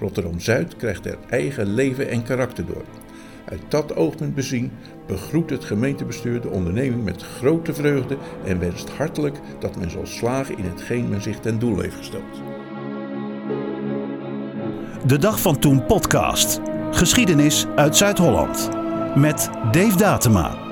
Rotterdam-Zuid krijgt er eigen leven en karakter door. Uit dat oogpunt bezien begroet het gemeentebestuur de onderneming met grote vreugde en wenst hartelijk dat men zal slagen in hetgeen men zich ten doel heeft gesteld. De Dag van Toen podcast. Geschiedenis uit Zuid-Holland. Met Dave Datema.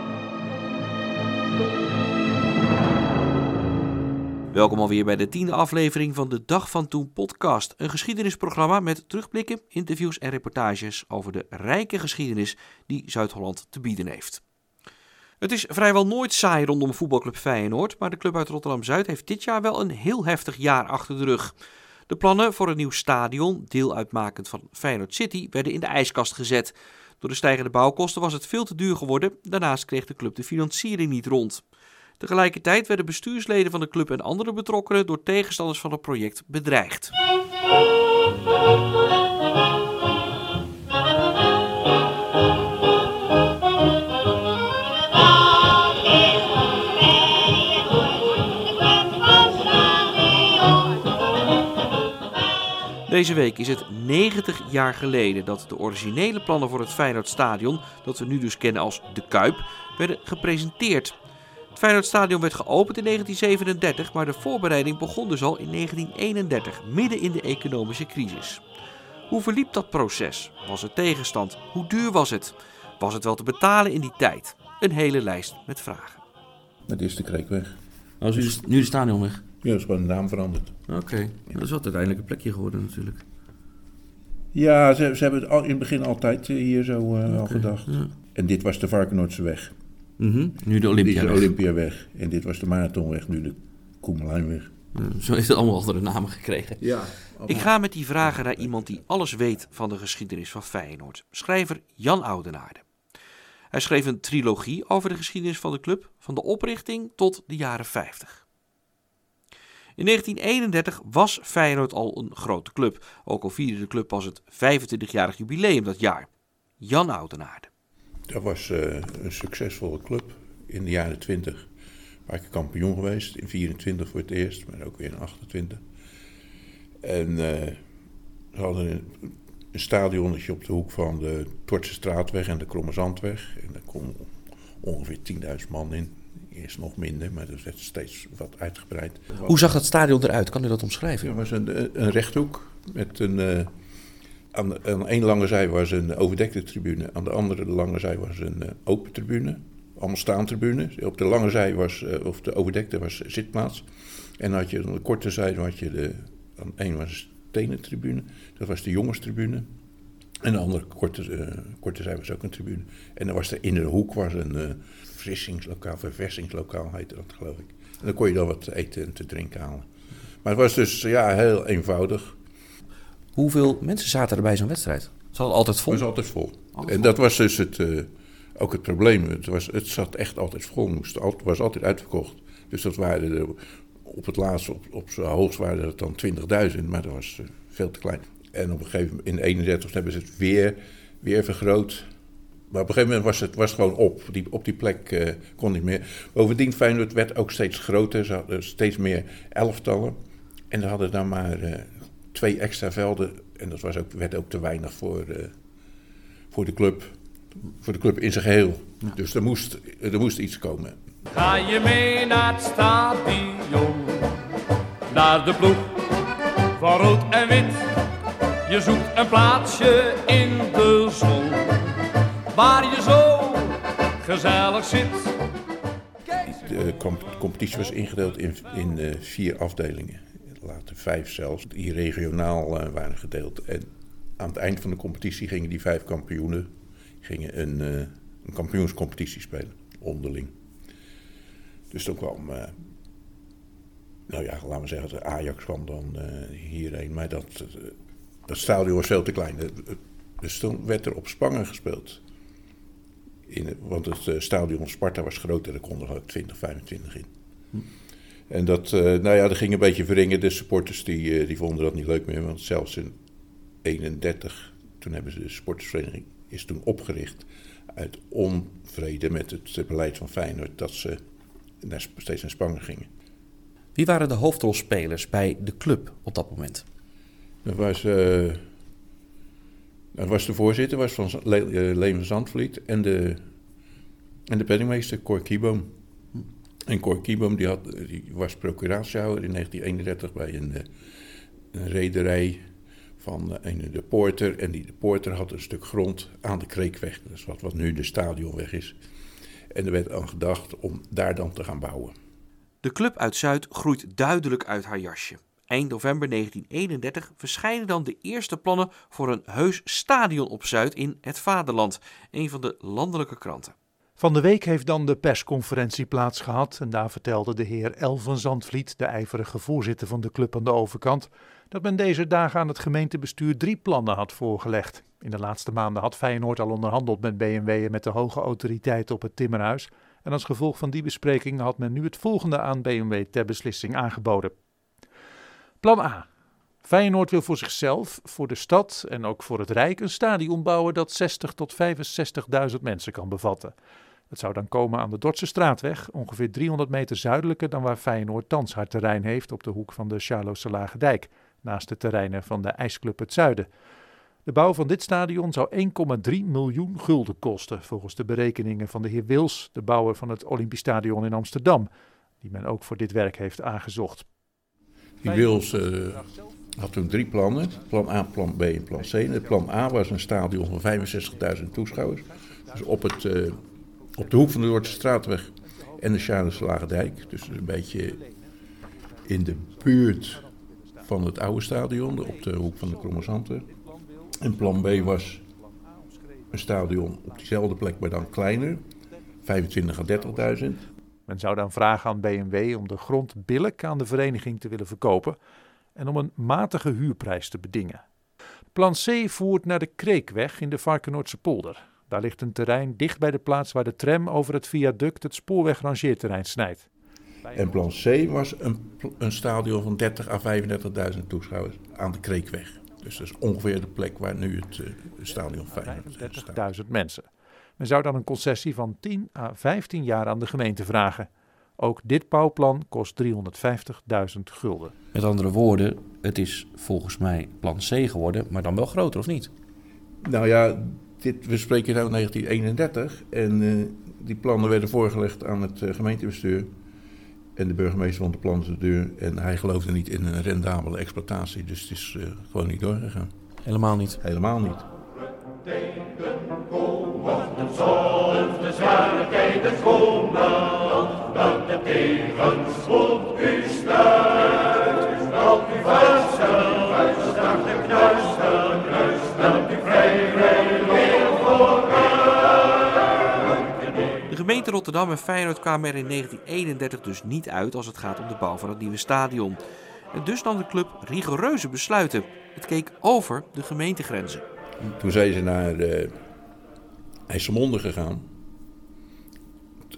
Welkom alweer bij de tiende aflevering van de Dag van Toen podcast. Een geschiedenisprogramma met terugblikken, interviews en reportages over de rijke geschiedenis die Zuid-Holland te bieden heeft. Het is vrijwel nooit saai rondom voetbalclub Feyenoord, maar de club uit Rotterdam-Zuid heeft dit jaar wel een heel heftig jaar achter de rug. De plannen voor een nieuw stadion, deel uitmakend van Feyenoord City, werden in de ijskast gezet. Door de stijgende bouwkosten was het veel te duur geworden. Daarnaast kreeg de club de financiering niet rond. Tegelijkertijd werden bestuursleden van de club en andere betrokkenen door tegenstanders van het project bedreigd. Deze week is het 90 jaar geleden dat de originele plannen voor het Feyenoordstadion, dat we nu dus kennen als De Kuip, werden gepresenteerd. Het Feyenoordstadion werd geopend in 1937, maar de voorbereiding begon dus al in 1931, midden in de economische crisis. Hoe verliep dat proces? Was er tegenstand? Hoe duur was het? Was het wel te betalen in die tijd? Een hele lijst met vragen. Het is de Kreekweg. Oh, is nu de stadion weg? Ja, dat is gewoon de naam veranderd. Oké, dat is wat uiteindelijk een plekje geworden natuurlijk. Ja, ze, ze hebben het al, in het begin altijd eh, hier zo uh, al gedacht. Ja. En dit was de Mhm, Nu de Dit Olympia. is de Olympiaweg. En dit was de Marathonweg, nu de Koemelijnweg. Zo heeft het allemaal andere namen gekregen. Ja. Ik ga met die vragen naar iemand die alles weet van de geschiedenis van Feyenoord. Schrijver Jan Oudenaarde. Hij schreef een trilogie over de geschiedenis van de club, van de oprichting tot de jaren 50. In 1931 was Feyenoord al een grote club, ook al vierde de club pas het 25-jarig jubileum dat jaar. Jan Oudenaarde. Dat was eh, een succesvolle club in de jaren 20. Een paar keer kampioen geweest. In 24 voor het eerst, maar ook weer in 28. En eh, ze hadden een, een stadionnetje op de hoek van de Tortse Straatweg en de Kromme Zandweg. En daar kon ongeveer 10.000 man in. Eerst nog minder, maar dat werd steeds wat uitgebreid. Hoe zag dat stadion eruit? Kan u dat omschrijven? Er was een, een rechthoek met een. Aan, de, aan lange zij was een overdekte tribune. Aan de andere lange zij was een eh, open tribune. Allemaal staantribunes. Op de lange zij was, eh, of de overdekte was zitplaats. En had je aan de korte zij had je de. Aan één was een stenen tribune. Dat was de jongenstribune. En de andere korte, eh, korte zij was ook een tribune. En dan was in de hoek was een eh verfrissingslokaal, verversingslokaal heette dat geloof ik. En dan kon je dan wat te eten en te drinken halen. Maar het was dus ja, heel eenvoudig. Hoeveel mensen zaten er bij zo'n wedstrijd? Zat het altijd vol? Het was altijd vol. Altijd en vol. dat was dus het, eh, ook het probleem. Het, was, het zat echt altijd vol. Het moest was altijd uitverkocht. Dus dat waren er, op het laatste, op, op zijn hoogst waren het dan 20.000. Maar dat was eh, veel te klein. En op een gegeven moment, in 31 hebben ze het weer, weer vergroot. Maar op een gegeven moment was het was gewoon op. Die, op die plek eh, kon niet meer. Bovendien, Feyenoord werd ook steeds groter. Ze hadden steeds meer elftallen. En ze hadden dan maar twee extra velden. En dat was ook, werd ook te weinig voor, eh, voor, de club, voor de club in zijn geheel. Dus er moest, er moest iets komen. Ga je mee naar het stadion, naar de ploeg van rood en wit. Je zoekt een plaatsje in de zon, waar je zo gezellig zit. De comp- competitie was ingedeeld in, in eh, vier afdelingen. Later vijf zelfs, die regionaal eh, waren gedeeld. En aan het eind van de competitie gingen die vijf kampioenen gingen een, eh, een kampioenscompetitie spelen, onderling. Dus toen kwam, eh, nou ja, laten we zeggen, de Ajax kwam dan hierheen. Maar dat, dat stadion was veel te klein. Dus toen werd er op Spangen gespeeld. In, want het stadion Sparta was groter, daar konden er ook 20, 25 in. En dat, eh, nou ja, dat ging een beetje verringen. De supporters die, eh, die vonden dat niet leuk meer. Want zelfs in 31, toen hebben ze de supportersvereniging, is toen opgericht uit onvrede met het beleid van Feyenoord dat ze naar, steeds naar Spangen gingen. Wie waren de hoofdrolspelers bij de club op dat moment? Dat was eh, Dat was de voorzitter was van Le Zandvliet en de, en de penningmeester Cor Kieboom. En Cor die, had, die was procuratieouder in 1931 bij een, uh, een rederij van een, de Poorter. En die de Poorter had een stuk grond aan de Kreekweg. Is wat, wat nu de stadionweg is. En er werd aan gedacht om daar dan te gaan bouwen. De club uit Zuid groeit duidelijk uit haar jasje. Eind november 1931 verschijnen dan de eerste plannen voor een heus stadion op Zuid in Het Vaderland, een van de landelijke kranten. Van de week heeft dan de persconferentie plaatsgehad en daar vertelde de heer El van Zandvliet, de ijverige voorzitter van de club aan de overkant, dat men deze dagen aan het gemeentebestuur drie plannen had voorgelegd. In de laatste maanden had Feyenoord al onderhandeld met BMW en met de hoge autoriteiten op het Timmerhuis. En als gevolg van die bespreking had men nu het volgende aan BMW ter beslissing aangeboden. Plan A. Feyenoord wil voor zichzelf, voor de stad en ook voor het Rijk een stadion bouwen dat 60 tot 65.000 mensen kan bevatten. Het zou dan komen aan de Dordtse straatweg, ongeveer 300 meter zuidelijker dan waar Feyenoord thans haar terrein heeft op de hoek van de Charlosse Lage Dijk, naast de terreinen van de IJsclub Het Zuiden. De bouw van dit stadion zou 1,3 miljoen gulden kosten, volgens de berekeningen van de heer Wils, de bouwer van het Olympisch Stadion in Amsterdam, die men ook voor dit werk heeft aangezocht. Die Wils uh, had toen drie plannen, plan A, plan B en plan C. Het plan A was een stadion van 65.000 toeschouwers, dus op, het, uh, op de hoek van de Noordse Straatweg en de Charles Lagendijk, dus een beetje in de buurt van het oude stadion, op de hoek van de Kromme En plan B was een stadion op diezelfde plek, maar dan kleiner, 25 à 30.000. Men zou dan vragen aan BMW om de grond billig aan de vereniging te willen verkopen en om een matige huurprijs te bedingen. Plan C voert naar de Kreekweg in de Varkenoordse polder. Daar ligt een terrein dicht bij de plaats waar de tram over het viaduct het spoorwegrangeerterrein snijdt. En plan C was een, een stadion van 30 à 35.000 toeschouwers aan de Kreekweg. Dus dat is ongeveer de plek waar nu het uh, stadion Feyenoord staat. 35.000 mensen. Men zou dan een concessie van 10 à 15 jaar aan de gemeente vragen. Ook dit bouwplan kost 350.000 gulden. Met andere woorden, het is volgens mij plan C geworden, maar dan wel groter of niet? Nou ja, dit, we spreken nu 1931 en uh, die plannen werden voorgelegd aan het uh, gemeentebestuur. En de burgemeester vond de plannen te duur en hij geloofde niet in een rendabele exploitatie. Dus het is uh, gewoon niet doorgegaan. Helemaal niet? Helemaal niet. de zwaarlijkheid komen, gemeente Rotterdam en Feyenoord kwamen er in 1931 dus niet uit als het gaat om de bouw van het nieuwe stadion. En dus nam de club rigoureuze besluiten. Het keek over de gemeentegrenzen. Toen zijn ze naar de IJsselmonde gegaan.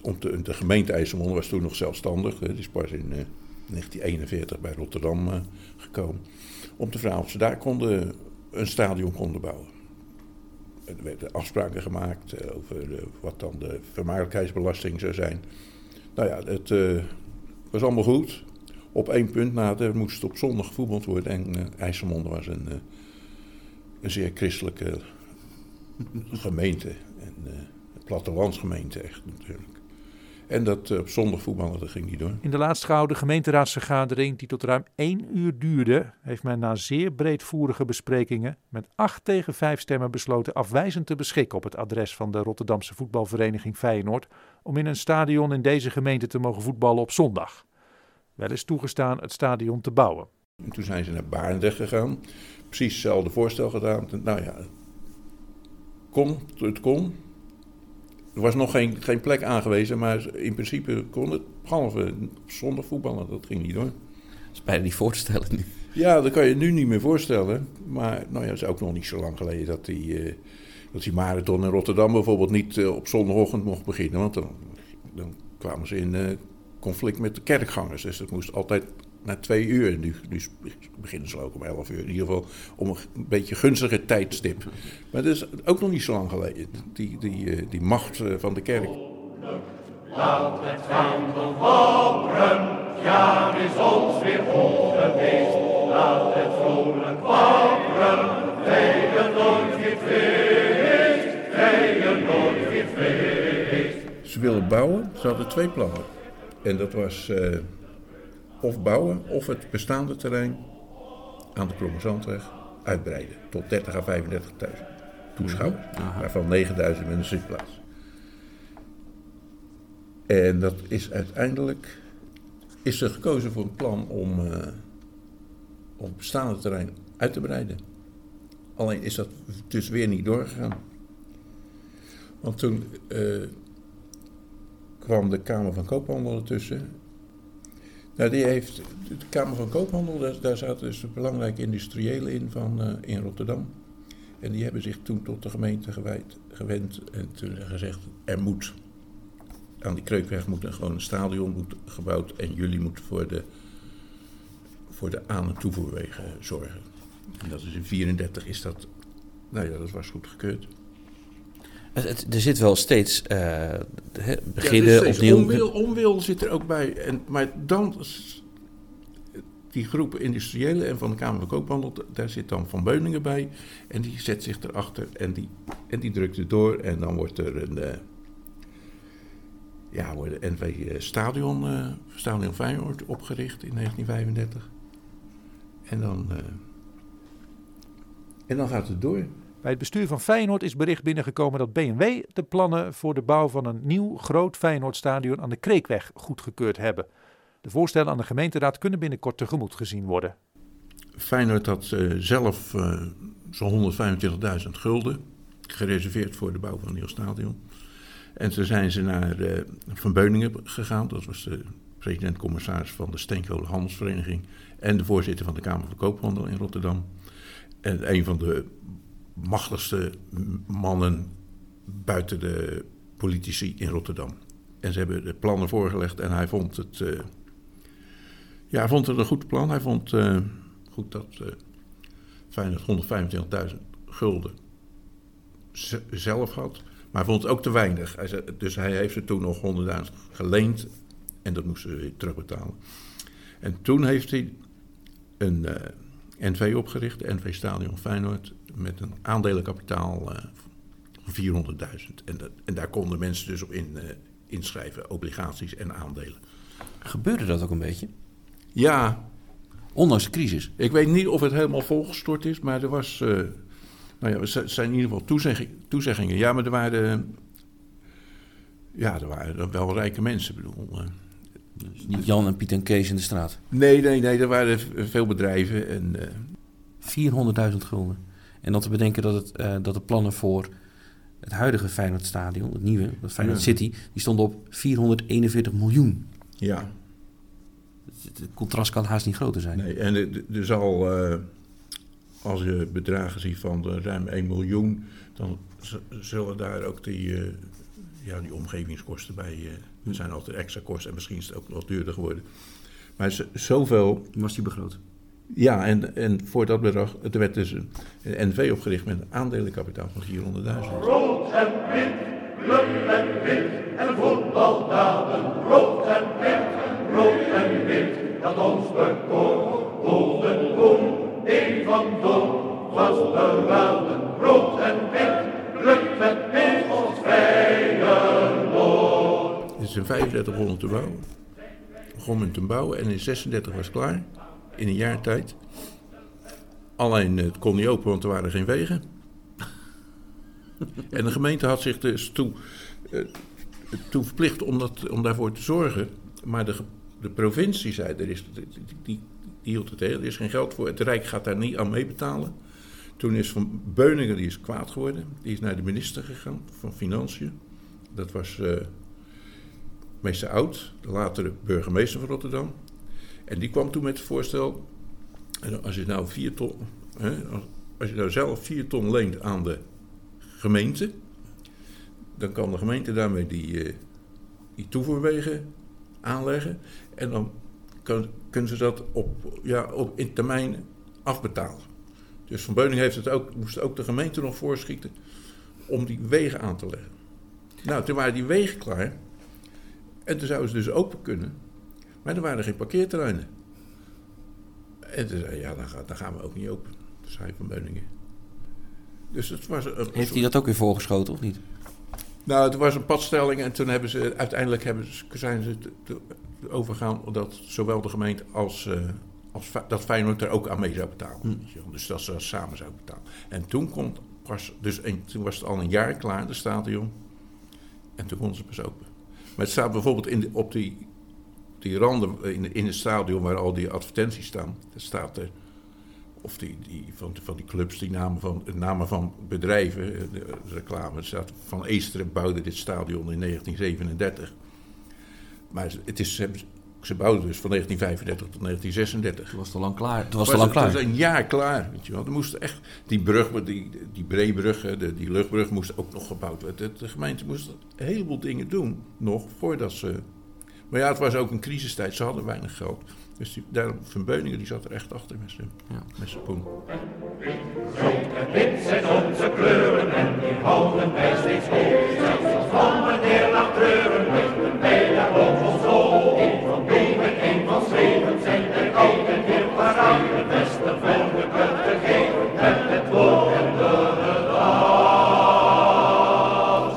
Om de, de gemeente IJsselmonde was toen nog zelfstandig. Die is pas in uh, 1941 bij Rotterdam uh, gekomen. Om te vragen of ze daar konden, een stadion konden bouwen. Er werden afspraken gemaakt uh, over wat dan de vermaardelijkheidsbelasting zou zijn. Nou ja, het was allemaal goed. Op één punt na, er moest op zondag gevoetbald worden. En IJsselmonde was een, een zeer christelijke gemeente. En uh, plattelandsgemeente echt natuurlijk. En dat uh, op zondag voetballen, dat ging niet door. In de laatst gehouden gemeenteraadsvergadering, die tot ruim één uur duurde, heeft men na zeer breedvoerige besprekingen met acht tegen vijf stemmen besloten afwijzend te beschikken op het adres van de Rotterdamse voetbalvereniging Feyenoord om in een stadion in deze gemeente te mogen voetballen op zondag. Wel is toegestaan het stadion te bouwen. En toen zijn ze naar Barendrecht gegaan, precies hetzelfde voorstel gedaan. Nou ja, kon, het kon. Er was nog geen, geen plek aangewezen, maar in principe kon het. Behalve zonder voetballen, dat ging niet door. Dat is bijna niet voor te stellen nu. Ja, dat kan je nu niet meer voorstellen. Maar nou ja, het is ook nog niet zo lang geleden dat die, uh, dat die marathon in Rotterdam bijvoorbeeld niet uh, op zondagochtend mocht beginnen. Want dan, dan kwamen ze in uh, conflict met de kerkgangers. Dus dat moest altijd na twee uur. Nu, nu beginnen ze ook om elf uur. In ieder geval om een beetje gunstiger tijdstip. Maar dat is ook nog niet zo lang geleden, die, die, eh, die macht eh, van de kerk. Laat het vaandel wapperen, ja is ons weer hoog geweest. Laat het vrolijk wapperen, wij het nooit gefeest, wij het nooit gefeest. Ze wilden bouwen, ze hadden twee plannen. En dat was... Uh, of bouwen of het bestaande terrein aan de Krommezandweg uitbreiden. Tot 30 à 35.000 toeschouwers. Waarvan 9.000 met een zitplaats. En dat is uiteindelijk is er gekozen voor een plan om, eh, om het bestaande terrein uit te breiden. Alleen is dat dus weer niet doorgegaan. Want toen eh, kwam de Kamer van Koophandel ertussen. Nou, die heeft, de Kamer van Koophandel, daar, zaten dus belangrijke industriëlen in van, eh, in Rotterdam. En die hebben zich toen tot de gemeente gewijd, gewend en toen gezegd, er moet aan die Kreukweg moet een gewoon een stadion moet gebouwd en jullie moeten voor de, voor de aan- en toevoerwegen zorgen. En dat is in 34 is dat, nou ja, dat was goed gekeurd. Het- het- er zit wel steeds hè, Ja, beginnen steeds opnieuw. Onwil, onwil zit er ook bij. En, maar dan, die groep industriëlen en van de Kamer van Koophandel, daar zit dan Van Beuningen bij. En die zet zich erachter en die, en die drukt het door. En dan wordt er een, eh, ja, wordt de NV eh, Stadion, eh, Stadion Feyenoord opgericht in 1935. En dan, en dan gaat het door. Bij het bestuur van Feyenoord is bericht binnengekomen dat BMW de plannen voor de bouw van een nieuw groot Feyenoordstadion aan de Kreekweg goedgekeurd hebben. De voorstellen aan de gemeenteraad kunnen binnenkort tegemoet gezien worden. Feyenoord had eh, zelf eh, zo'n 125.000 gulden gereserveerd voor de bouw van een nieuw stadion. En toen zijn ze naar eh, Van Beuningen gegaan. Dat was de president-commissaris van de Steenkolen Handelsvereniging. En de voorzitter van de Kamer van Koophandel in Rotterdam. En een van de machtigste mannen buiten de politici in Rotterdam. En ze hebben de plannen voorgelegd en hij vond het... eh, ja, hij vond het een goed plan. Hij vond eh, goed dat eh Feyenoord 125.000 gulden zelf had. Maar hij vond het ook te weinig. Hij dus hij heeft er toen nog 100.000 geleend. En dat moesten ze weer terugbetalen. En toen heeft hij een eh, NV opgericht, NV Stadion Feyenoord, met een aandelenkapitaal eh, van 400.000. En, dat- en daar konden mensen dus op in, eh, inschrijven, obligaties en aandelen. Gebeurde dat ook een beetje? Ja, Ondanks de crisis. Ik weet niet of het helemaal volgestort is, maar er was. eh, nou ja, er zijn in ieder geval toezegging- toezeggingen. Ja, maar er waren. Ja, er waren wel rijke mensen. Bedoel. Dus niet Jan en Piet en Kees in de straat. 400.000 nee, nee, nee, er waren veel bedrijven. En, eh, gulden. En dan te bedenken dat, het, eh, dat de plannen voor het huidige Feyenoordstadion, het nieuwe, het Feyenoord Ja. City, die stonden op 441 miljoen. ja, Het, het contrast kan haast niet groter zijn. nee. En er- zal. eh, als je bedragen ziet van ruim 1 miljoen, dan zullen daar ook die, eh, ja, die omgevingskosten bij. er zijn altijd extra kosten en misschien is het ook nog duurder geworden. Maar zoveel Was die begroot? Ja, en, en voor dat bedrag, er werd dus een, een NV opgericht met een aandelenkapitaal van 400.000. Rood en wit, blub en wit, en voetbaldaden. Rood en wit, rood en wit, dat ons bekoort. Golden boom, een van Dom, was beraden. Rood en wit, blub en wit, ons Feyenoord. Het is in 35 begonnen te bouwen. Begon men te bouwen en in 36 was het klaar. In een jaar tijd. Alleen eh, het kon niet open, want er waren geen wegen. en de gemeente had zich dus toe, eh, toe verplicht om, dat, om daarvoor te zorgen. Maar de, de provincie zei, er is, die, die, die hield het heel, er is geen geld voor. Het Rijk gaat daar niet aan meebetalen. Toen is Van Beuningen, die is kwaad geworden. Die is naar de minister gegaan van Financiën. Dat was eh, meester Oud, de latere burgemeester van Rotterdam. En die kwam toen met het voorstel, als je nou vier ton, hè, als- je nou zelf vier ton leent aan de gemeente, dan kan de gemeente daarmee die, eh, toevoerwegen aanleggen. En dan kunnen ze dat op, ja, op, in termijn afbetalen. Dus Van Beuning heeft het ook, moest ook de gemeente nog voorschieten om die wegen aan te leggen. Nou, toen waren die wegen klaar. En toen zouden ze dus open kunnen. Maar er waren geen parkeerterreinen. En toen zei hij, ja, dan, dan gaan we ook niet open. zei Van Beuningen. Dus het was... Een, Heeft hij dat ook weer voorgeschoten of niet? Nou, het was een padstelling en toen hebben ze uiteindelijk hebben ze, zijn ze te- te- overgaan dat zowel de gemeente als, eh, als dat Feyenoord er ook aan mee zou betalen. wel. Dus dat ze dat samen zou betalen. En toen komt pas, dus een, toen was het al een jaar klaar, de stadion. En toen konden ze pas open. Maar het staat bijvoorbeeld in de, op die, die randen in, in het stadion waar al die advertenties staan. Er staat er, of die, die, van, van die clubs, die namen van, namen van bedrijven, eh, de, de reclame. Staat van Eesteren bouwde dit stadion in 1937. Maar het is, ze, bouwden dus van 1935 tot 1936. Het was te lang klaar. Het was Het te lang het klaar. was een jaar klaar, weet je wel. Er moest echt, die brug, die, die breebrug, de, die luchtbrug moest ook nog gebouwd worden. De, de gemeente moest een heleboel dingen doen nog voordat ze... Maar ja, het was ook een crisistijd, ze hadden weinig geld. Dus die, daarom, Van Beuningen die zat er echt achter met zijn Ja. met zijn poen. Rood en wit zijn onze kleuren en die houden wij steeds hoog. Zelfs als van treuren, wij daar ons hoog. Van Diemen, een van Zweven zijn er altijd weer paraat. Het beste voor de kut te geven met het woord en de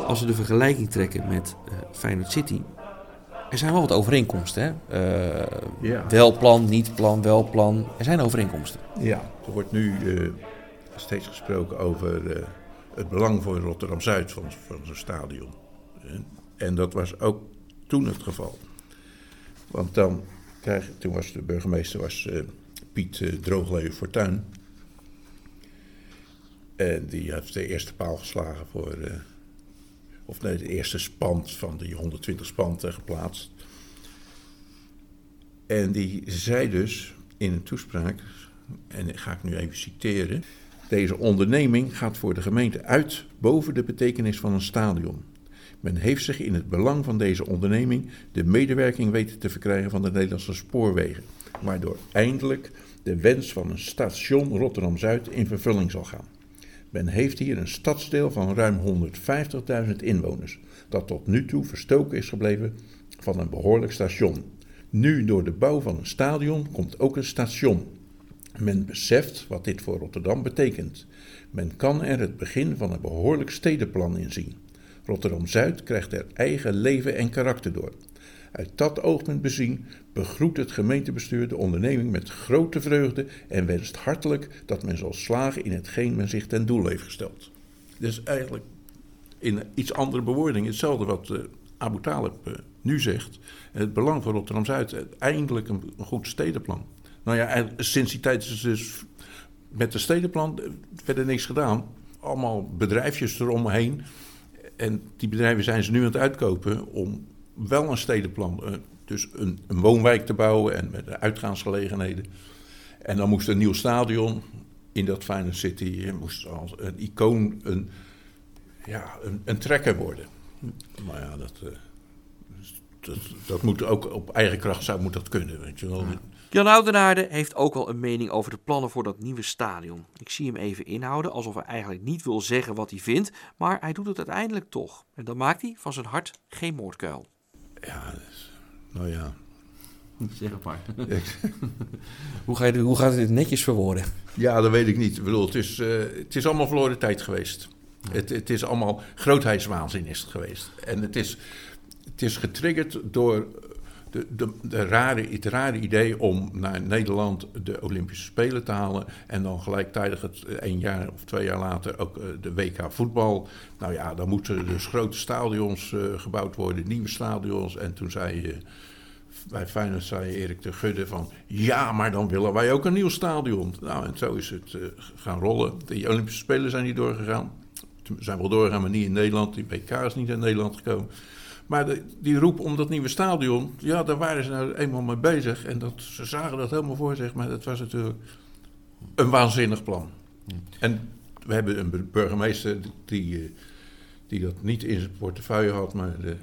Als we de vergelijking trekken met eh Feyenoord City, er zijn wel wat overeenkomsten. Hè? Eh, Ja. Wel plan, niet plan, wel plan. Er zijn overeenkomsten. Ja. Er wordt nu eh, steeds gesproken over eh, het belang voor Rotterdam-Zuid van, van zo'n stadion. En, en dat was ook toen het geval. Want dan krijg, toen was de burgemeester was, eh, Piet eh Droogleeuw Fortuyn. En die heeft de eerste paal geslagen voor, eh, of nee, de eerste spand van die 120 spanten geplaatst. En die zei dus in een toespraak, en ga ik nu even citeren. Deze onderneming gaat voor de gemeente uit boven de betekenis van een stadion. Men heeft zich in het belang van deze onderneming de medewerking weten te verkrijgen van de Nederlandse spoorwegen, waardoor eindelijk de wens van een station Rotterdam-Zuid in vervulling zal gaan. Men heeft hier een stadsdeel van ruim 150.000 inwoners, dat tot nu toe verstoken is gebleven van een behoorlijk station. Nu door de bouw van een stadion komt ook een station. Men beseft wat dit voor Rotterdam betekent. Men kan er het begin van een behoorlijk stedenplan in zien. Rotterdam-Zuid krijgt er eigen leven en karakter door. Uit dat oogpunt bezien begroet het gemeentebestuur de onderneming met grote vreugde en wenst hartelijk dat men zal slagen in hetgeen men zich ten doel heeft gesteld. Dus eigenlijk in iets andere bewoording hetzelfde wat eh, Abu Talib eh, nu zegt. Het belang van Rotterdam-Zuid, eh, eindelijk een, een goed stedenplan. Nou ja, sinds die tijd is dus met de stedenplan verder niks gedaan. Allemaal bedrijfjes eromheen. En die bedrijven zijn ze nu aan het uitkopen om wel een stedenplan, eh, dus een, een woonwijk te bouwen en met uitgaansgelegenheden. En dan moest een nieuw stadion in dat Feyenoord City, eh, moest als een icoon, een, ja, een, een trekker worden. Maar ja, dat, eh, dat, dat moet ook op eigen kracht zou moet dat kunnen, weet je wel. Jan Oudenaarde heeft ook wel een mening over de plannen voor dat nieuwe stadion. Ik zie hem even inhouden, alsof hij eigenlijk niet wil zeggen wat hij vindt, maar hij doet het uiteindelijk toch. En dan maakt hij van zijn hart geen moordkuil. Ja, dus, nou ja. Zeg maar. hoe, ga je, hoe gaat het netjes verwoorden? Ja, dat weet ik niet. Ik bedoel, het, is, eh, het is allemaal verloren tijd geweest. Het, het is allemaal grootheidswaanzin is het geweest. En het is, het is getriggerd door de, de, de rare, het rare idee om naar Nederland de Olympische Spelen te halen. En dan gelijktijdig het eh, een jaar of twee jaar later ook eh, de WK voetbal. Nou ja, dan moeten dus grote stadions eh, gebouwd worden, nieuwe stadions. En toen zei je bij Feyenoord zei Erik de Gudde van... ja, maar dan willen wij ook een nieuw stadion. Nou, en zo is het gaan rollen. De Olympische Spelen zijn niet doorgegaan. Ze zijn wel doorgegaan, maar niet in Nederland. Die WK is niet in Nederland gekomen. Maar de, die roep om dat nieuwe stadion... ja, daar waren ze nou eenmaal mee bezig. En dat, ze zagen dat helemaal voor zich. Maar dat was natuurlijk een waanzinnig plan. En we hebben een burgemeester die, eh, die dat niet in zijn portefeuille had... maar de,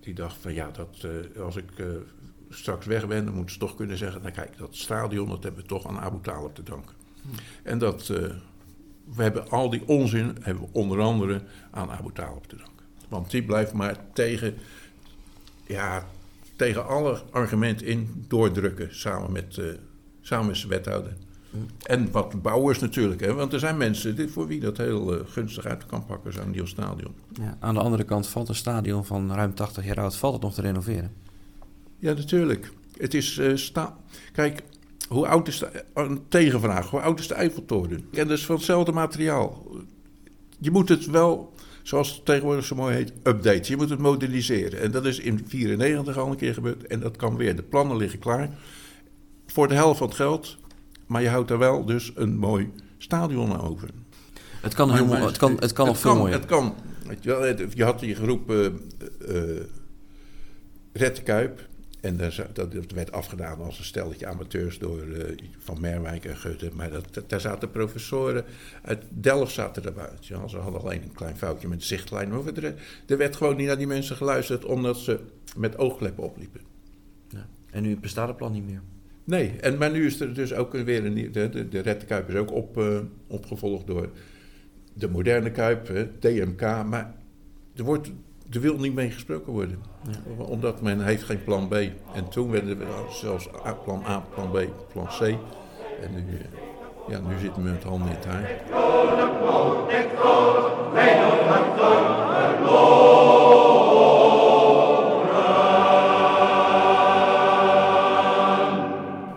die dacht van ja, dat, eh, als ik... eh, straks weg ben, dan moeten ze toch kunnen zeggen... nou kijk, dat stadion, dat hebben we toch aan Abu Talib te danken. En dat, we hebben al die onzin, hebben we onder andere aan Abu Talib te danken. Want die blijft maar tegen, ja, tegen alle argumenten in doordrukken... samen met, eh, samen met zijn wethouder. En wat bouwers natuurlijk, hè? want er zijn mensen dit, voor wie dat heel eh, gunstig uit kan pakken, zo'n nieuw stadion. Ja, aan de andere kant valt een stadion van ruim 80 jaar oud, valt het nog te renoveren? Ja, natuurlijk. Het is eh, sta. Kijk, hoe oud is de. Een tegenvraag. Hoe oud is de Eiffeltoren? En dat is van hetzelfde materiaal. Je moet het wel, zoals het tegenwoordig zo mooi heet, updaten. Je moet het moderniseren. En dat is in 1994 al een keer gebeurd. En dat kan weer. De plannen liggen klaar. Voor de helft van het geld. Maar je houdt er wel dus een mooi stadion over. Het kan, heel, Maar- mooi- het kan, het kan nog veel mooier. Het kan. Weet je, wel, het- je had die groep eh eh, Red Kuip. En dat, werd afgedaan als een stelletje amateurs door eh, Van Merwijk en Gutte. Maar dat, daar zaten professoren uit Delft zaten erbij. Ja, ze hadden alleen een klein foutje met de zichtlijn. Maar er, er werd gewoon niet naar die mensen geluisterd omdat ze met oogkleppen opliepen. Ja. En nu bestaat het plan niet meer. Nee, en, maar nu is er dus ook weer een. De, de, de Red Kuip is ook op, eh, opgevolgd door de moderne Kuip, TMK. Maar er, wordt, er wil niet mee gesproken worden. Omdat men heeft geen plan B. En toen werden er zelfs plan A, plan B, plan C. En nu, eh, ja, nu zitten we met handen in het haar.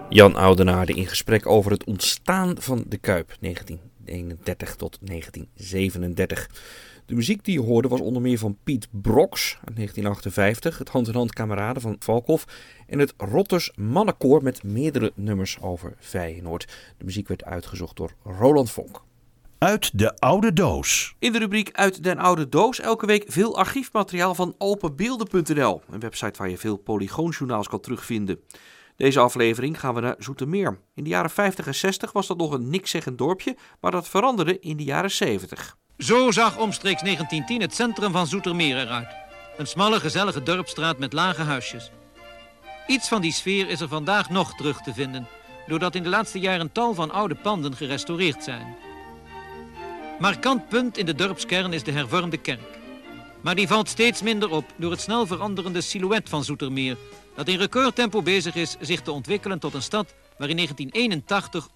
Jan Oudenaarde in gesprek over het ontstaan van de Kuip 1931 tot 1937. De muziek die je hoorde was onder meer van Piet Broks uit 1958, het hand-in-hand kameraden van Valkhoff en het Rotters Mannenkoor met meerdere nummers over Feyenoord. De muziek werd uitgezocht door Roland Vonk. Uit de oude doos. In de rubriek Uit den Oude Doos elke week veel archiefmateriaal van openbeelden.nl, een website waar je veel polygoonjournaals kan terugvinden. Deze aflevering gaan we naar Zoetermeer. In de jaren 50 en 60 was dat nog een nikszeggend dorpje, maar dat veranderde in de jaren 70. Zo zag omstreeks 1910 het centrum van Zoetermeer eruit. Een smalle, gezellige dorpstraat met lage huisjes. Iets van die sfeer is er vandaag nog terug te vinden, doordat in de laatste jaren tal van oude panden gerestaureerd zijn. Markant punt in de dorpskern is de hervormde kerk. Maar die valt steeds minder op door het snel veranderende silhouet van Zoetermeer, dat in recordtempo bezig is zich te ontwikkelen tot een stad waar in 1981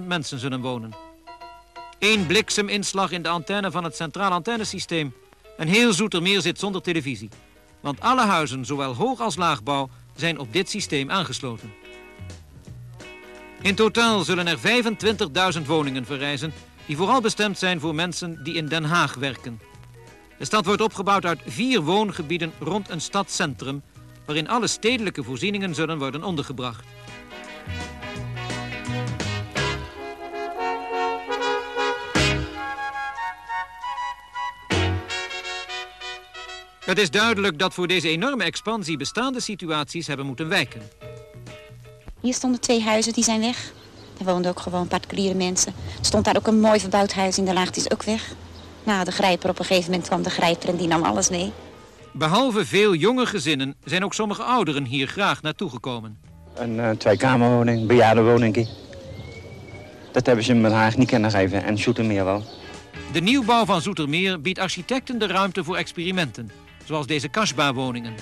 100.000 mensen zullen wonen. Eén blikseminslag in de antenne van het centraal antennesysteem. En heel Zoetermeer zit zonder televisie. Want alle huizen, zowel hoog als laagbouw, zijn op dit systeem aangesloten. In totaal zullen er 25.000 woningen verrijzen, die vooral bestemd zijn voor mensen die in Den Haag werken. De stad wordt opgebouwd uit vier woongebieden rond een stadscentrum, waarin alle stedelijke voorzieningen zullen worden ondergebracht. Het is duidelijk dat voor deze enorme expansie bestaande situaties hebben moeten wijken. Hier stonden twee huizen, die zijn weg. Daar woonden ook gewoon particuliere mensen. Er stond daar ook een mooi verbouwd huis in de laag, die is ook weg. Nou, de grijper, op een gegeven moment kwam de grijper en die nam alles mee. Behalve veel jonge gezinnen zijn ook sommige ouderen hier graag naartoe gekomen. Een uh, tweekamerwoning, bejaardenwoning. Dat hebben ze in Den Haag niet kunnen geven en Zoetermeer wel. De nieuwbouw van Zoetermeer biedt architecten de ruimte voor experimenten, zoals deze kasbah-woningen.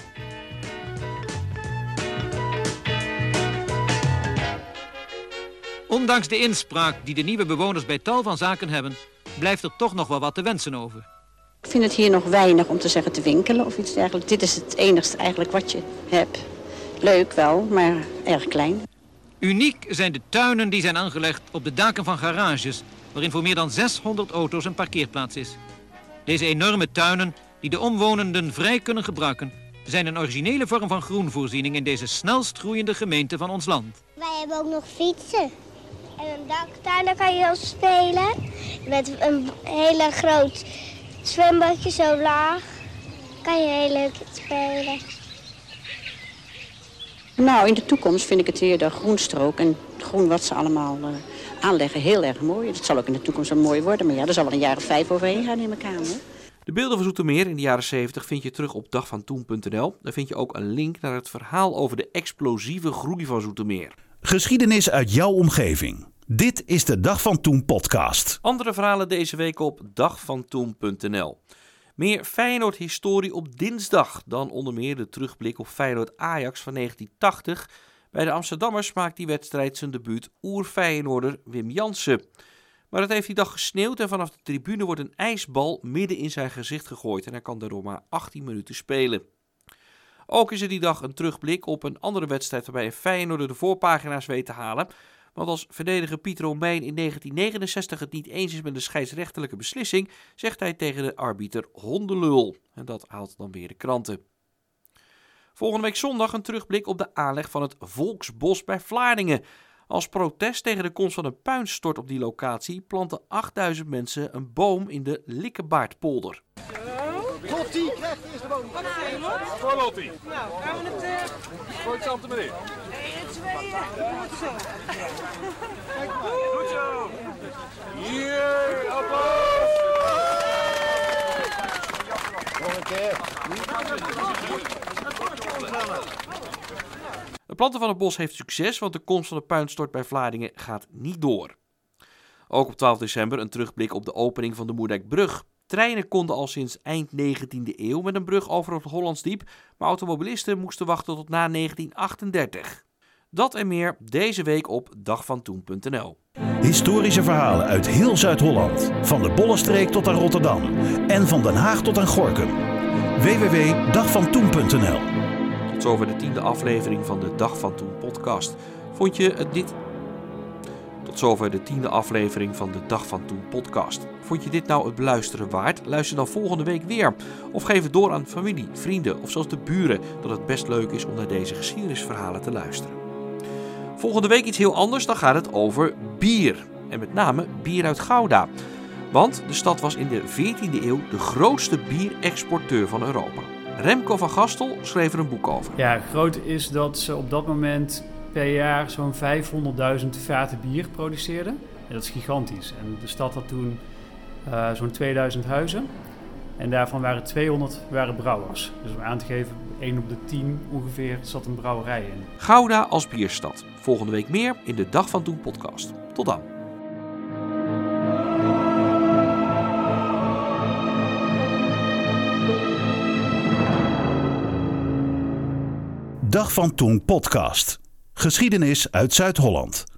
Ondanks de inspraak die de nieuwe bewoners bij tal van zaken hebben, blijft er toch nog wel wat te wensen over. Ik vind het hier nog weinig om te zeggen te winkelen of iets dergelijks. Dit is het enigste eigenlijk wat je hebt. Leuk wel, maar erg klein. Uniek zijn de tuinen die zijn aangelegd op de daken van garages, waarin voor meer dan 600 auto's een parkeerplaats is. Deze enorme tuinen, die de omwonenden vrij kunnen gebruiken, zijn een originele vorm van groenvoorziening in deze snelst groeiende gemeente van ons land. Wij hebben ook nog fietsen. En een daktuin, daar kan je op spelen. Met een hele groot zwembadje zo laag. Kan je heel leuk spelen. Nou, in de toekomst vind ik het hier de groenstrook en het groen wat ze allemaal uh, aanleggen heel erg mooi. Het zal ook in de toekomst wel mooi worden, maar ja, er zal wel een jaar of vijf overheen gaan in mijn kamer. De beelden van Zoetermeer in de jaren 70 vind je terug op dagvantoen.nl. Daar vind je ook een link naar het verhaal over de explosieve groei van Zoetermeer. Geschiedenis uit jouw omgeving. Dit is de Dag van Toen podcast. Andere verhalen deze week op dagvantoen.nl. Meer Feyenoord-historie op dinsdag dan onder meer de terugblik op Feyenoord-Ajax van 1980 Bij de Amsterdammers maakt die wedstrijd zijn debuut oer-Feyenoorder Wim Jansen. Maar het heeft die dag gesneeuwd en vanaf de tribune wordt een ijsbal midden in zijn gezicht gegooid en hij kan daardoor maar 18 minuten spelen. Ook is er die dag een terugblik op een andere wedstrijd waarbij een Feyenoorder de voorpagina's weet te halen. Want als verdediger Pieter Romein in 1969 het niet eens is met de scheidsrechtelijke beslissing, zegt hij tegen de arbiter hondenlul. En dat haalt dan weer de kranten. Volgende week zondag een terugblik op de aanleg van het Volksbos bij Vlaardingen. Als protest tegen de komst van een puinstort op die locatie planten 8000 mensen een boom in de Likkebaardpolder. Lotti krijgt de eerste boom. Voor Lotti. Nou, gaan we het... Uh... Gooi het zand meneer. 1, 2, goed zo. Goed zo. Hier, applaus. Nog een keer. Het planten van het bos heeft succes, want de komst van de puinstort bij Vlaardingen gaat niet door. Ook op 12 december een terugblik op de opening van de Moerdijkbrug. Treinen konden al sinds eind 19e eeuw met een brug over het Hollandsdiep, maar automobilisten moesten wachten tot na 1938. Dat en meer deze week op dagvantoen.nl. Historische verhalen uit heel Zuid-Holland. Van de Bollenstreek tot aan Rotterdam. En van Den Haag tot aan Gorkum. www.dagvantoen.nl Tot zover de tiende aflevering van de Dag van Toen podcast. Vond je het dit... Tot zover de tiende aflevering van de Dag van Toen podcast. Vond je dit nou het beluisteren waard? Luister dan volgende week weer. Of geef het door aan familie, vrienden of zelfs de buren dat het best leuk is om naar deze geschiedenisverhalen te luisteren. Volgende week iets heel anders, dan gaat het over bier. En met name bier uit Gouda. Want de stad was in de 14e eeuw de grootste bierexporteur van Europa. Remco van Gastel schreef er een boek over. Ja, groot is dat ze op dat moment per jaar zo'n 500.000 vaten bier produceerden. En dat is gigantisch. En de stad had toen uh, zo'n 2000 huizen. En daarvan waren 200 waren brouwers. Dus om aan te geven, 1 op de 10 ongeveer zat een brouwerij in. Gouda als bierstad. Volgende week meer in de Dag van Toen podcast. Tot dan. Dag van Toen podcast. Geschiedenis uit Zuid-Holland.